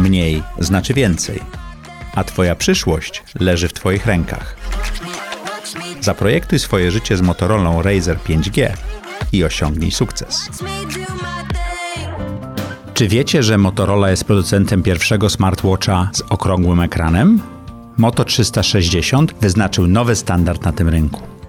Mniej znaczy więcej. A Twoja przyszłość leży w Twoich rękach. Zaprojektuj swoje życie z Motorola Razer 5G i osiągnij sukces. Czy wiecie, że Motorola jest producentem pierwszego smartwatcha z okrągłym ekranem? Moto 360 wyznaczył nowy standard na tym rynku.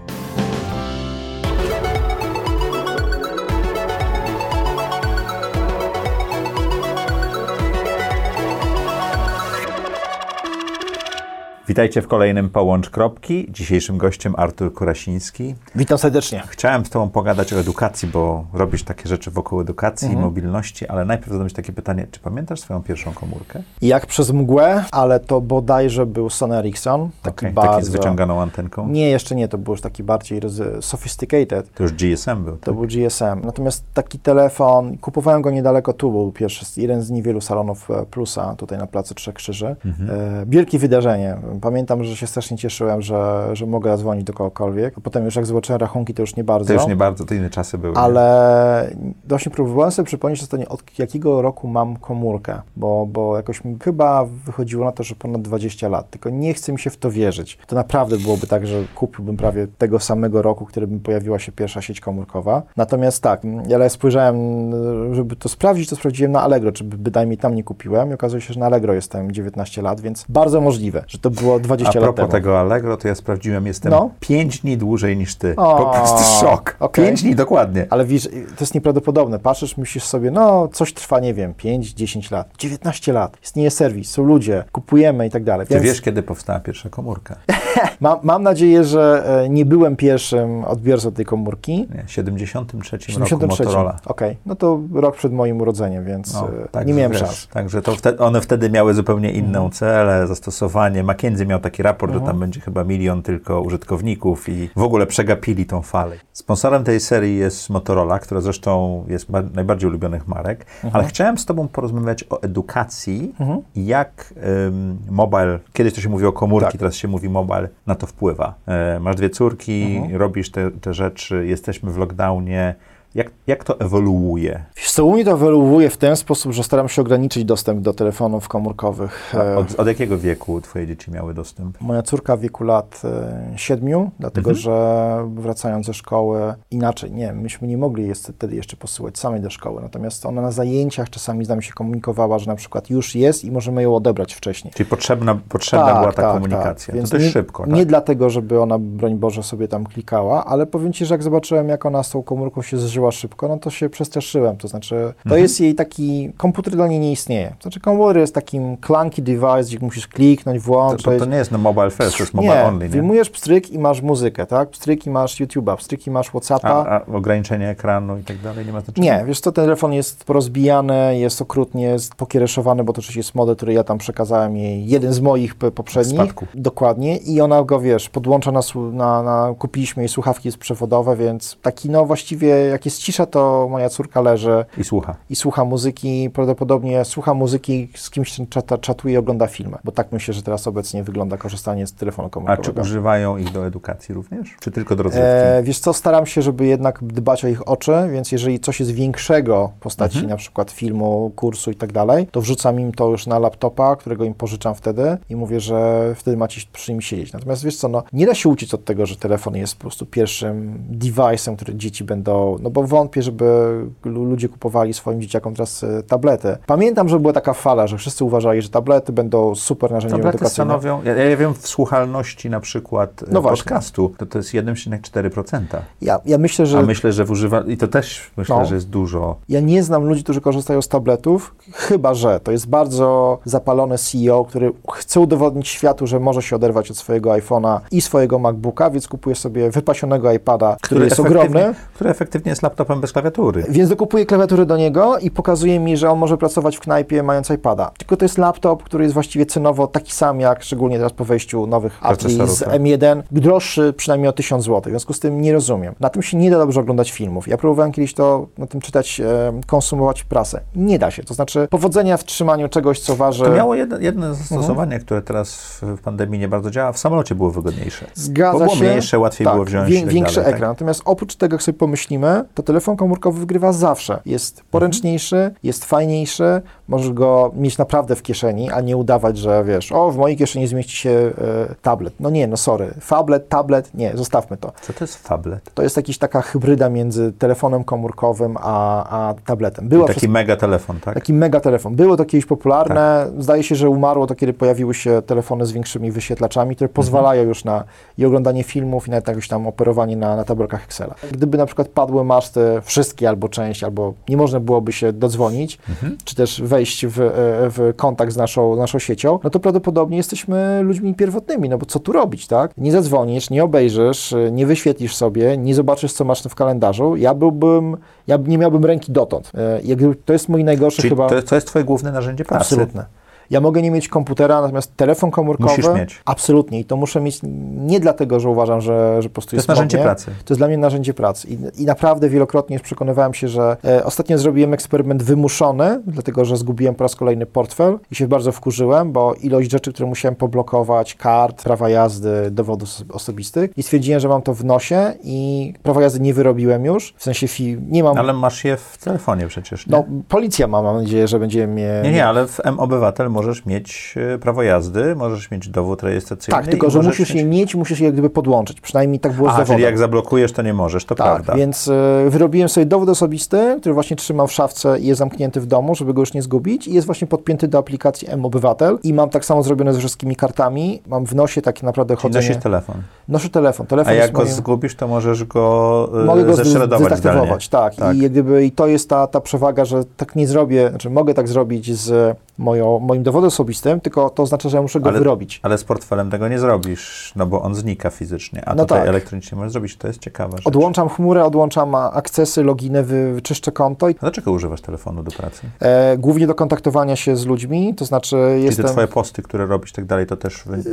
Witajcie w kolejnym Połącz Kropki. Dzisiejszym gościem Artur Kurasiński. Witam serdecznie. Chciałem z Tobą pogadać o edukacji, bo robisz takie rzeczy wokół edukacji i mobilności, ale najpierw zadam Ci takie pytanie, czy pamiętasz swoją pierwszą komórkę? Jak przez mgłę, ale to bodajże był Sony Ericsson. Taki Okej, bardzo... Taki z wyciąganą antenką? Nie, jeszcze nie, to był już taki bardziej sophisticated. To już GSM był. To tak? był GSM. Natomiast taki telefon, kupowałem go niedaleko tu, był pierwszy, jeden z niewielu salonów e, Plusa, tutaj na Placu Trzech Krzyży. Mhm. E, wielkie wydarzenie. Pamiętam, że się strasznie cieszyłem, że, że mogę zadzwonić do kogokolwiek. A potem już jak zobaczyłem rachunki, to już nie bardzo. To już nie bardzo, to inne czasy były. Ale właśnie próbowałem sobie przypomnieć ostatnio, od jakiego roku mam komórkę, bo, bo jakoś mi chyba wychodziło na to, że ponad 20 lat, tylko nie chce mi się w to wierzyć. To naprawdę byłoby tak, że kupiłbym prawie tego samego roku, którym pojawiła się pierwsza sieć komórkowa. Natomiast tak, ale spojrzałem, żeby to sprawdzić, to sprawdziłem na Allegro, czy bynajmniej tam nie kupiłem i okazuje się, że na Allegro jestem 19 lat, więc bardzo możliwe, że to było 20 A lat propos temu. tego Allegro, to ja sprawdziłem, jestem No. 5 dni dłużej niż ty. O, po prostu szok. okej. 5 dni dokładnie. Ale widzisz, to jest nieprawdopodobne. Patrzysz, myślisz sobie, no coś trwa, nie wiem, 5-10 lat, 19 lat. Istnieje serwis, są ludzie, kupujemy i tak dalej. Ty Więc wiesz, kiedy powstała pierwsza komórka? mam, mam nadzieję, że e, nie byłem pierwszym odbiorcą tej komórki. Nie, w 73 roku 73. Motorola. Okej, no to rok przed moim urodzeniem, więc No, także nie miałem wiesz, szans. Także to wtedy, one wtedy miały zupełnie inną Mhm. celę, zastosowanie. McKinsey miał taki raport, że tam będzie chyba milion tylko użytkowników i w ogóle przegapili tą falę. Sponsorem tej serii jest Motorola, która zresztą jest ba- najbardziej ulubionych marek, Mhm. ale chciałem z Tobą porozmawiać o edukacji, jak ym, mobile, kiedyś to się mówiło komórki, Tak. teraz się mówi mobile, na to wpływa. E, masz dwie córki, Mhm. robisz te, te rzeczy, jesteśmy w lockdownie. Jak, jak to ewoluuje? Wiesz co, u mnie to ewoluuje w ten sposób, że staram się ograniczyć dostęp do telefonów komórkowych. Od, od jakiego wieku twoje dzieci miały dostęp? Moja córka w wieku lat e, siedmiu, dlatego Mhm. że wracając ze szkoły, inaczej, nie, myśmy nie mogli jest wtedy jeszcze posyłać samej do szkoły, natomiast ona na zajęciach czasami z nami się komunikowała, że na przykład już jest i możemy ją odebrać wcześniej. Czyli potrzebna, potrzebna była ta komunikacja. Więc to dość nie, szybko, tak? Nie dlatego, żeby ona, broń Boże, sobie tam klikała, ale powiem Ci, że jak zobaczyłem, jak ona z tą komórką się zżyła szybko, no to się przestraszyłem. To znaczy, to Mhm. jest jej taki, komputer dla niej nie istnieje. To znaczy, komputer jest takim clunky device, gdzie musisz kliknąć, to, włączyć. to, to nie jest no mobile first, to jest mobile nie, only, nie? wyjmujesz pstryk i masz muzykę, tak? Pstryk i masz YouTube'a, pstryk i masz Whatsappa. A, a ograniczenie ekranu i tak dalej nie ma znaczenia? Nie, wiesz co, ten telefon jest porozbijany, jest okrutnie, jest pokiereszowany, bo to oczywiście jest model, który ja tam przekazałem jej, jeden z moich poprzednich. Spadku. Dokładnie. I ona go, wiesz, podłącza na, na, na kupiliśmy jej słuchawki jest przewodowe, więc taki, no właściwie, jak jest cisza, to moja córka leży I słucha. i słucha muzyki, prawdopodobnie słucha muzyki, z kimś czata, czatuje i ogląda filmy, bo tak myślę, że teraz obecnie wygląda korzystanie z telefonu A czy komórkowego. używają ich do edukacji również? Czy tylko do rozrywki? E, wiesz co, staram się, żeby jednak dbać o ich oczy, więc jeżeli coś jest większego w postaci Mhm. na przykład filmu, kursu i tak dalej, to wrzucam im to już na laptopa, którego im pożyczam wtedy i mówię, że wtedy macie przy nim siedzieć. Natomiast wiesz co, no, nie da się uciec od tego, że telefon jest po prostu pierwszym device'em, który dzieci będą, no bo wątpię, żeby lu- ludzie kupowali swoim dzieciakom teraz e, tablety. Pamiętam, że była taka fala, że wszyscy uważali, że tablety będą super narzędziem Tablety edukacyjnym. stanowią, ja, ja wiem, w słuchalności na przykład No no podcastu, to to jest 1,4%. Ja, ja myślę, że A myślę, że w używa... I to też myślę, No. że jest dużo. Ja nie znam ludzi, którzy korzystają z tabletów, chyba że to jest bardzo zapalony CEO, który chce udowodnić światu, że może się oderwać od swojego iPhone'a i swojego MacBooka, więc kupuje sobie wypasionego iPada, który, jest efektywnie- ogromny, Który efektywnie jest laptopem bez klawiatury. więc dokupuje klawiaturę do niego i pokazuje mi, że on może pracować w knajpie mając iPada. Tylko to jest laptop, który jest właściwie cenowo taki sam jak, szczególnie teraz po wejściu nowych Procesorów, z tak. M1, droższy przynajmniej o 1000 zł. W związku z tym nie rozumiem. Na tym się nie da dobrze oglądać filmów. Ja próbowałem kiedyś to na tym czytać, konsumować prasę. Nie da się. To znaczy powodzenia w trzymaniu czegoś, co waży... To miało jedno, jedno Mhm. zastosowanie, które teraz w pandemii nie bardzo działa. W samolocie było wygodniejsze. Zgadza Bo było się. mniejsze, łatwiej tak, było wziąć tak większy dalej, tak? ekran. Natomiast oprócz tego, jak sobie pomyślimy, to telefon komórkowy wygrywa zawsze. Jest poręczniejszy, jest fajniejszy, możesz go mieć naprawdę w kieszeni, a nie udawać, że wiesz, o, w mojej kieszeni zmieści się e, tablet. No nie, no sorry. Fablet, tablet, nie, zostawmy to. Co to jest fablet? To jest jakaś taka hybryda między telefonem komórkowym a, a tabletem. Była Taki przez- mega telefon, tak? Taki mega telefon. Było to kiedyś popularne. Zdaje się, że umarło to, kiedy pojawiły się telefony z większymi wyświetlaczami, które pozwalają już na i oglądanie filmów, i nawet jakieś tam operowanie na, na tabelkach Excela. Gdyby na przykład padły wszystkie albo część, albo nie można byłoby się dodzwonić, czy też wejść w, e, w kontakt z naszą, naszą siecią, no to prawdopodobnie jesteśmy ludźmi pierwotnymi, no bo co tu robić, tak? Nie zadzwonisz, nie obejrzysz, e, nie wyświetlisz sobie, nie zobaczysz, co masz w kalendarzu. Ja byłbym, ja nie miałbym ręki dotąd. E, to jest mój najgorszy Czyli chyba... to, to jest twoje główne narzędzie pracy? Absolutne. Ja mogę nie mieć komputera, natomiast telefon komórkowy. Musisz mieć. Absolutnie. I to muszę mieć nie dlatego, że uważam, że, że po prostu To jest jest narzędzie pracy. To jest dla mnie narzędzie pracy. I, i naprawdę wielokrotnie już przekonywałem się, że e, ostatnio zrobiłem eksperyment wymuszony, dlatego że zgubiłem po raz kolejny portfel i się bardzo wkurzyłem, bo ilość rzeczy, które musiałem poblokować, kart, prawa jazdy, dowodów oso- osobistych i stwierdziłem, że mam to w nosie i prawa jazdy nie wyrobiłem już, w sensie fi, nie mam... Ale masz je w telefonie przecież, nie? no, policja ma, mam nadzieję, że będzie mnie... Nie, nie, ale w M-Obywatel możesz mieć e, prawo jazdy, możesz mieć dowód rejestracyjny. Tak, tylko że musisz je mieć, musisz je jak gdyby podłączyć. Przynajmniej tak było z A, dowodem. czyli jak zablokujesz, to nie możesz, to tak, prawda. więc y, wyrobiłem sobie dowód osobisty, który właśnie trzymam w szafce i jest zamknięty w domu, żeby go już nie zgubić i jest właśnie podpięty do aplikacji M-Obywatel i mam tak samo zrobione ze wszystkimi kartami. Mam w nosie takie naprawdę Czyli chodzenie. nosisz telefon. Noszę telefon. telefon A jak jest go moim... zgubisz, to możesz go, e, Mogę go zdezaktywować, tak. Tak. I, jak gdyby, I to jest ta, ta przewaga, że tak nie zrobię, znaczy mogę tak zrobić z moją, moim dowodem osobistym, tylko to oznacza, że ja muszę go Ale- wyrobić. Ale z portfelem tego nie zrobisz, no bo on znika fizycznie, a No tutaj tak. elektronicznie możesz zrobić. To jest ciekawe. Odłączam chmurę, odłączam akcesy, loginy, wy, wyczyszczę konto i A dlaczego używasz telefonu do pracy? E, głównie do kontaktowania się z ludźmi, to znaczy Czyli jestem... te twoje posty, które robisz i tak dalej, to też wy...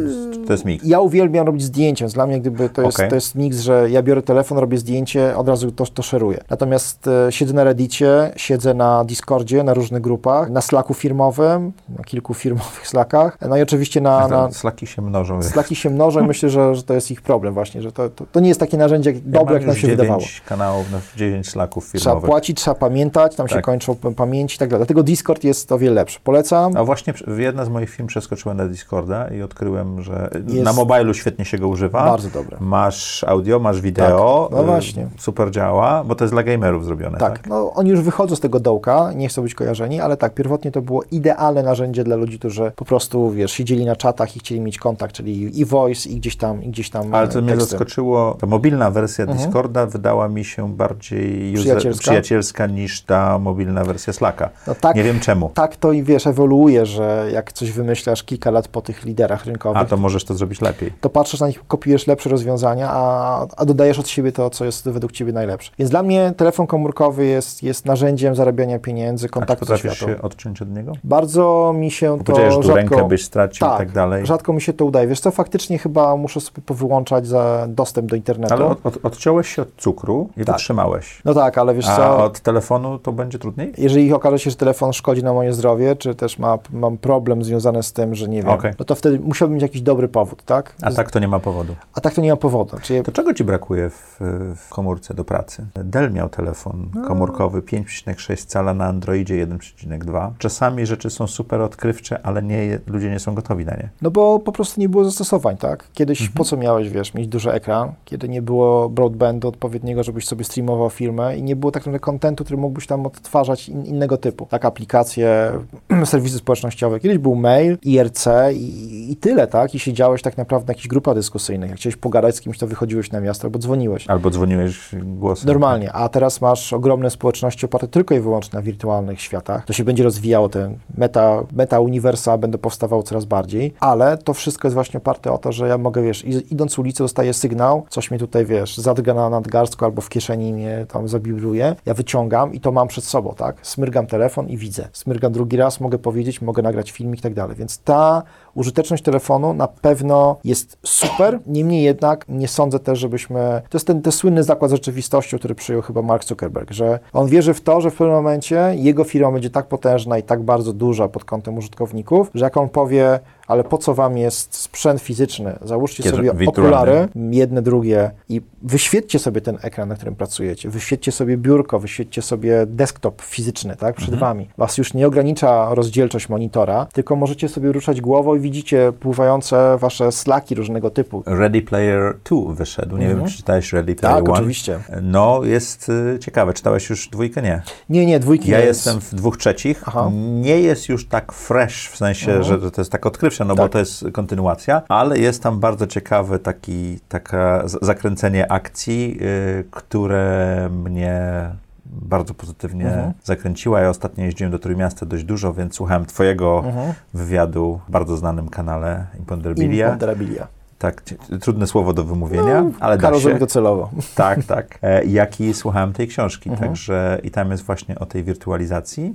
to jest miks. Ja uwielbiam robić zdjęcia, więc dla mnie gdyby to jest, Okej. to jest miks, że ja biorę telefon, robię zdjęcie, od razu to, to szeruję. Natomiast e, siedzę na Reddicie, siedzę na Discordzie, na różnych grupach, na Slacku firmowym, na kilku firmowych Slackach, no i oczywiście na... na Slaki się mnożą. Slacki się mnożą i myślę, że, że to jest ich problem właśnie, że to, to, to nie jest takie narzędzie Ja dobre, jak nam się wydawało. 9 kanałów, no, 9 slaków Trzeba firmowych. płacić, trzeba pamiętać, tam się Tak. kończą p- pamięci i tak dalej. Dlatego Discord jest o wiele lepszy. Polecam. A właśnie przy- jedna z moich firm przeskoczyła na Discorda i odkryłem, że Jest- na mobilu świetnie się go używa. Bardzo dobre. Masz audio, masz wideo. Tak, no y, właśnie. Super działa, bo to jest dla gamerów zrobione, tak? Tak, no oni już wychodzą z tego dołka, nie chcą być kojarzeni, ale tak, pierwotnie to było idealne narzędzie dla ludzi, którzy po prostu, wiesz, siedzieli na czatach i chcieli mieć kontakt, czyli i voice, i gdzieś tam, i gdzieś tam Ale co e, mnie teksty. zaskoczyło, ta mobilna wersja Mhm. Discorda wydała mi się bardziej user, Przyjacielska? przyjacielska niż ta mobilna wersja Slacka. No tak, Nie wiem czemu. tak to i wiesz, ewoluuje, że jak coś wymyślasz kilka lat po tych liderach rynkowych, A to możesz to zrobić lepiej. to patrzysz na nich, kopiujesz lepsze rozwiązania, a, a dodajesz od siebie to, co jest według ciebie najlepsze. Więc dla mnie telefon komórkowy jest, jest narzędziem zarabiania pieniędzy, A czy kontaktu ze potrafisz światą. się odciąć od niego? Bardzo mi się to że tu rzadko... rękę byś stracił i tak, tak dalej. rzadko mi się to udaje. Wiesz co, faktycznie chyba muszę sobie powyłączać za dostęp do internetu. Ale od, od, odciąłeś się od cukru i Tak. wytrzymałeś. No tak, ale wiesz A co, od telefonu to będzie trudniej? jeżeli okaże się, że telefon szkodzi na moje zdrowie, czy też ma, mam problem związany z tym, że nie wiem, Okej. no to wtedy musiałbym mieć jakiś dobry powód, tak? A tak to nie ma powodu. A tak to nie ma powodu. Czyli To czego ci brakuje w, w komórce do pracy? Dell miał telefon komórkowy 5,6 cala na Androidzie 1,2. Czasami rzeczy są super odkrywcze, ale nie, ludzie nie są gotowi na nie. No bo po prostu nie było zastosowań, tak? Kiedyś Mhm. po co miałeś, wiesz, mieć duży ekran, kiedy nie było broadbandu odpowiedniego, żebyś sobie streamował filmę i nie było tak naprawdę kontentu, który mógłbyś tam odtwarzać in, innego typu. Tak, aplikacje, serwisy społecznościowe. Kiedyś był mail, IRC i, i tyle, tak? I siedziałeś tak naprawdę na jakichś grupach dyskusyjnych. Jak chciałeś pogadać z kimś, to wychodziłeś na miasto albo dzwoniłeś. Albo dzwoniłeś głosem. Normalnie, a teraz masz ogromne społeczności oparte tylko i wyłącznie na wirtualnych światach. To się będzie rozwijało, ten meta, meta uniwersa będą powstawały coraz bardziej, ale to wszystko jest właśnie oparte o to, że ja mogę, wiesz, id- idąc ulicą dostaję sygnał, coś mnie tutaj, wiesz, zadrga na nadgarstku albo w kieszeni mnie tam zabibruje, ja wyciągam i to mam przed sobą, tak? Smyrgam telefon i widzę. Smyrgam drugi raz, mogę powiedzieć, mogę nagrać filmik i tak dalej, więc ta użyteczność telefonu na pewno jest super, niemniej jednak nie sądzę też, żebyśmy... To jest ten, ten słynny zakład z rzeczywistością, który przyjął chyba Mark Zuckerberg, że on wierzy w to, że w pewnym momencie jego firma będzie tak potężna i tak bardzo duża pod kątem użytkowników, że jak on powie ale po co wam jest sprzęt fizyczny? Załóżcie Kiedy- sobie wirtualny. okulary, jedne, drugie i wyświetlcie sobie ten ekran, na którym pracujecie. Wyświetlcie sobie biurko, wyświetlcie sobie desktop fizyczny, tak, przed Mhm. wami. Was już nie ogranicza rozdzielczość monitora, tylko możecie sobie ruszać głową i widzicie pływające wasze slaki różnego typu. Ready Player 2 wyszedł. Nie wiem, czy czytałeś Ready Player Tak, 1. oczywiście. No, jest y, ciekawe. Czytałeś już dwójkę? Nie. Nie, nie, dwójki Ja nie jest. jestem w dwóch trzecich. Aha. Nie jest już tak fresh, w sensie, że że to jest tak odkrywcze, no bo Tak. to jest kontynuacja, ale jest tam bardzo ciekawy taki, taka zakręcenie akcji, y, które mnie bardzo pozytywnie Mhm. zakręciła. Ja ostatnio jeździłem do Trójmiasta dość dużo, więc słuchałem twojego Mhm. wywiadu w bardzo znanym kanale Imponderabilia. Imponderabilia. Tak, trudne słowo do wymówienia, ale da się. to celowo. Tak, tak. E, jak i słuchałem tej książki, Mhm. także i tam jest właśnie o tej wirtualizacji.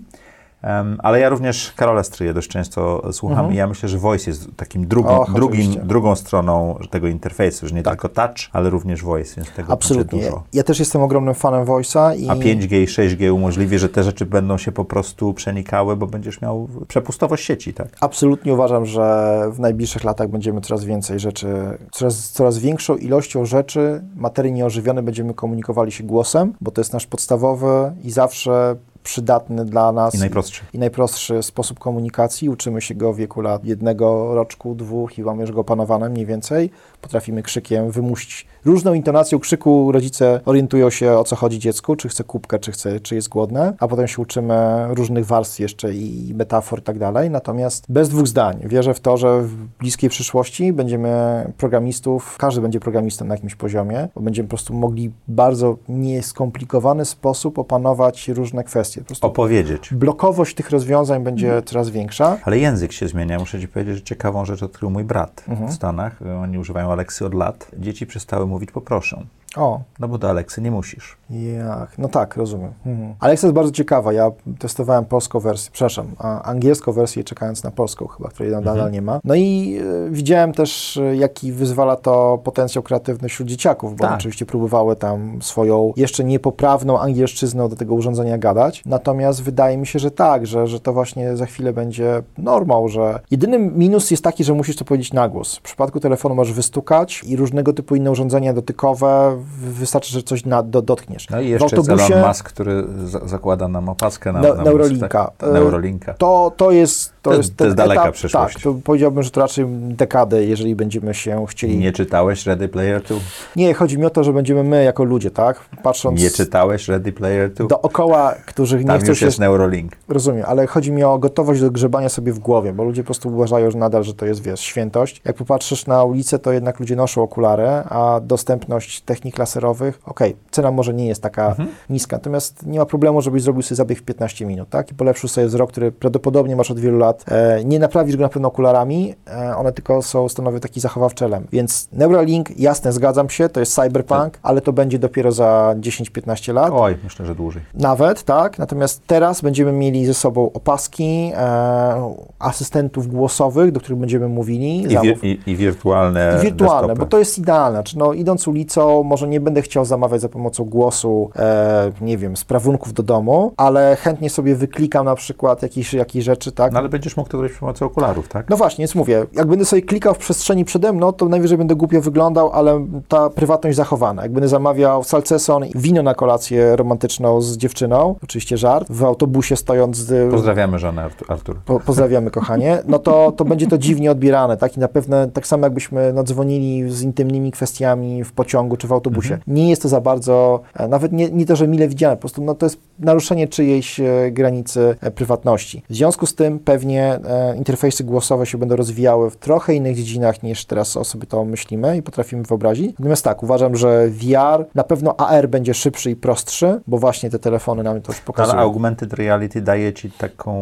Em, ale ja również Karola Stryje dość często słucham Mhm. i ja myślę, że Voice jest takim drugim, Och, drugim, drugą stroną tego interfejsu, że nie Tak. tylko touch, ale również voice, więc tego Absolutnie. będzie dużo. Ja też jestem ogromnym fanem Voice'a i A 5G i 6G umożliwi, że te rzeczy będą się po prostu przenikały, bo będziesz miał przepustowość sieci, tak? absolutnie uważam, że w najbliższych latach będziemy coraz więcej rzeczy, coraz, coraz większą ilością rzeczy, materii nieożywionej będziemy komunikowali się głosem, bo to jest nasz podstawowy i zawsze przydatny dla nas I najprostszy. i najprostszy sposób komunikacji. Uczymy się go w wieku lat jednego roczku, dwóch i mamy już go opanowane mniej więcej. Potrafimy krzykiem wymusić różną intonacją krzyku. Rodzice orientują się o co chodzi dziecku, czy chce kubkę, czy, chce, czy jest głodne, a potem się uczymy różnych warstw jeszcze i metafor i tak dalej. Natomiast bez dwóch zdań. Wierzę w to, że w bliskiej przyszłości będziemy programistów, każdy będzie programistą na jakimś poziomie, bo będziemy po prostu mogli w bardzo nieskomplikowany sposób opanować różne kwestie. Po prostu Opowiedzieć. blokowość tych rozwiązań będzie Mhm. coraz większa. Ale język się zmienia. Muszę ci powiedzieć, że ciekawą rzecz odkrył mój brat Mhm. w Stanach. Oni używają Aleksy od lat. Dzieci przestały mówić poproszę. O, No bo do Aleksy nie musisz. jak. No tak, rozumiem. Mhm. Alexa jest bardzo ciekawa. Ja testowałem polską wersję, przepraszam, angielską wersję, czekając na polską chyba, której nadal Mhm. nie ma. No i e, widziałem też, e, jaki wyzwala to potencjał kreatywny wśród dzieciaków, bo Tak. oczywiście próbowały tam swoją jeszcze niepoprawną angielszczyzną do tego urządzenia gadać. Natomiast wydaje mi się, że tak, że, że to właśnie za chwilę będzie normą, że jedynym minus jest taki, że musisz to powiedzieć na głos. W przypadku telefonu możesz wystukać i różnego typu inne urządzenia dotykowe, wystarczy, że coś na, do, dotkniesz. No i jeszcze autobusie- Elon Musk, który za zakłada nam opaskę na, na mózg, Neuralinka. Tak? E, Neuralinka. To, to jest to, To jest, to jest daleka etap, przyszłość. Tak, to powiedziałbym, że to raczej dekadę, jeżeli będziemy się chcieli... Nie czytałeś Ready Player 2? Nie, chodzi mi o to, że będziemy my jako ludzie, tak? Patrząc Nie czytałeś Ready Player 2? dookoła, którzy nie Tam chcą już się... jest Neuralink. Rozumiem, ale chodzi mi o gotowość do grzebania sobie w głowie, bo ludzie po prostu uważają że nadal, że to jest, wiesz, świętość. Jak popatrzysz na ulicę, to jednak ludzie noszą okulary, a dostępność technik laserowych, okej, cena może nie jest taka Mhm. niska, natomiast nie ma problemu, żebyś zrobił sobie zabieg w 15 minut, tak? I polepszył sobie wzrok, który prawdopodobnie masz od wielu lat. E, nie naprawisz go na pewno okularami, e, one tylko są, stanowią taki zachowawczy element. Więc Neuralink, jasne, zgadzam się, to jest cyberpunk, ale to będzie dopiero za 10-15 lat. Oj, myślę, że dłużej. Nawet, tak. Natomiast teraz będziemy mieli ze sobą opaski, e, asystentów głosowych, do których będziemy mówili. I, wir, i, i wirtualne i wirtualne, desktopy. bo to jest idealne. Znaczy, no, idąc ulicą, może nie będę chciał zamawiać za pomocą głosu, e, nie wiem, sprawunków do domu, ale chętnie sobie wyklikam na przykład jakieś, jakieś rzeczy, tak. No ale będziesz mógł to zrobić przy pomocy okularów, tak? No właśnie, więc mówię, jak będę sobie klikał w przestrzeni przede mną, to najwyżej będę głupio wyglądał, ale ta prywatność zachowana. Jak będę zamawiał salceson i wino na kolację romantyczną z dziewczyną, oczywiście żart, w autobusie stojąc z... Pozdrawiamy żonę Artu- Artur. Po, pozdrawiamy, kochanie. No to, to będzie to dziwnie odbierane, tak? I na pewno tak samo jakbyśmy nadzwonili z intymnymi kwestiami w pociągu czy w autobusie. Nie jest to za bardzo, e, nawet nie, nie to, że mile widziane, po prostu no, to jest naruszenie czyjejś e, granicy e, prywatności. W związku z tym pewnie interfejsy głosowe się będą rozwijały w trochę innych dziedzinach niż teraz o sobie to myślimy i potrafimy wyobrazić. Natomiast tak, uważam, że VR, na pewno AR będzie szybszy i prostszy, bo właśnie te telefony nam to już Ale pokazują. augmented reality daje ci taką,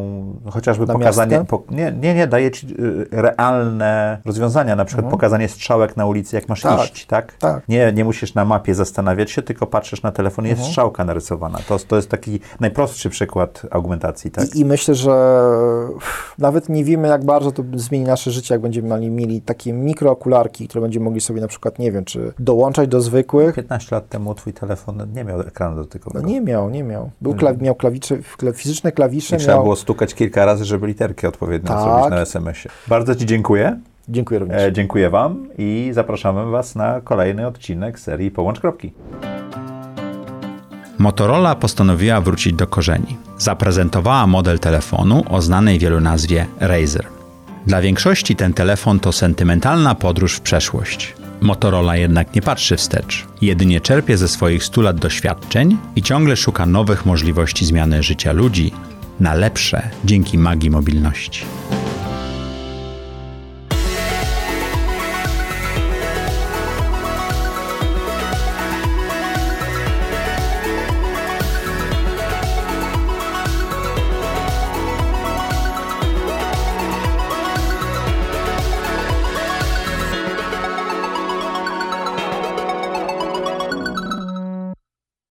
no, chociażby Namiastkę? pokazanie, po, nie, nie, nie, daje ci y, realne rozwiązania, na przykład pokazanie strzałek na ulicy, jak masz Tak. iść, tak? Tak. Nie, nie musisz musisz na mapie zastanawiać się, tylko patrzysz na telefon i jest strzałka narysowana. To, to jest taki najprostszy przykład augmentacji, tak? I, I myślę, że nawet nie wiemy, jak bardzo to zmieni nasze życie, jak będziemy mieli, takie mikrookularki, które będziemy mogli sobie na przykład, nie wiem, czy dołączać do zwykłych. 15 lat temu twój telefon nie miał ekranu No dotykowego. nie miał, nie miał. Był kla miał klawisze, kla fizyczne klawisze, I trzeba miał... było stukać kilka razy, żeby literki odpowiednio Tak. zrobić na SMS-ie. Bardzo Ci dziękuję. Dziękuję również. E, dziękuję Wam i zapraszamy Was na kolejny odcinek serii Połącz Kropki. Motorola postanowiła wrócić do korzeni. Zaprezentowała model telefonu o znanej wielu nazwie Razer. Dla większości ten telefon to sentymentalna podróż w przeszłość. Motorola jednak nie patrzy wstecz. Jedynie czerpie ze swoich 100 lat doświadczeń i ciągle szuka nowych możliwości zmiany życia ludzi na lepsze dzięki magii mobilności.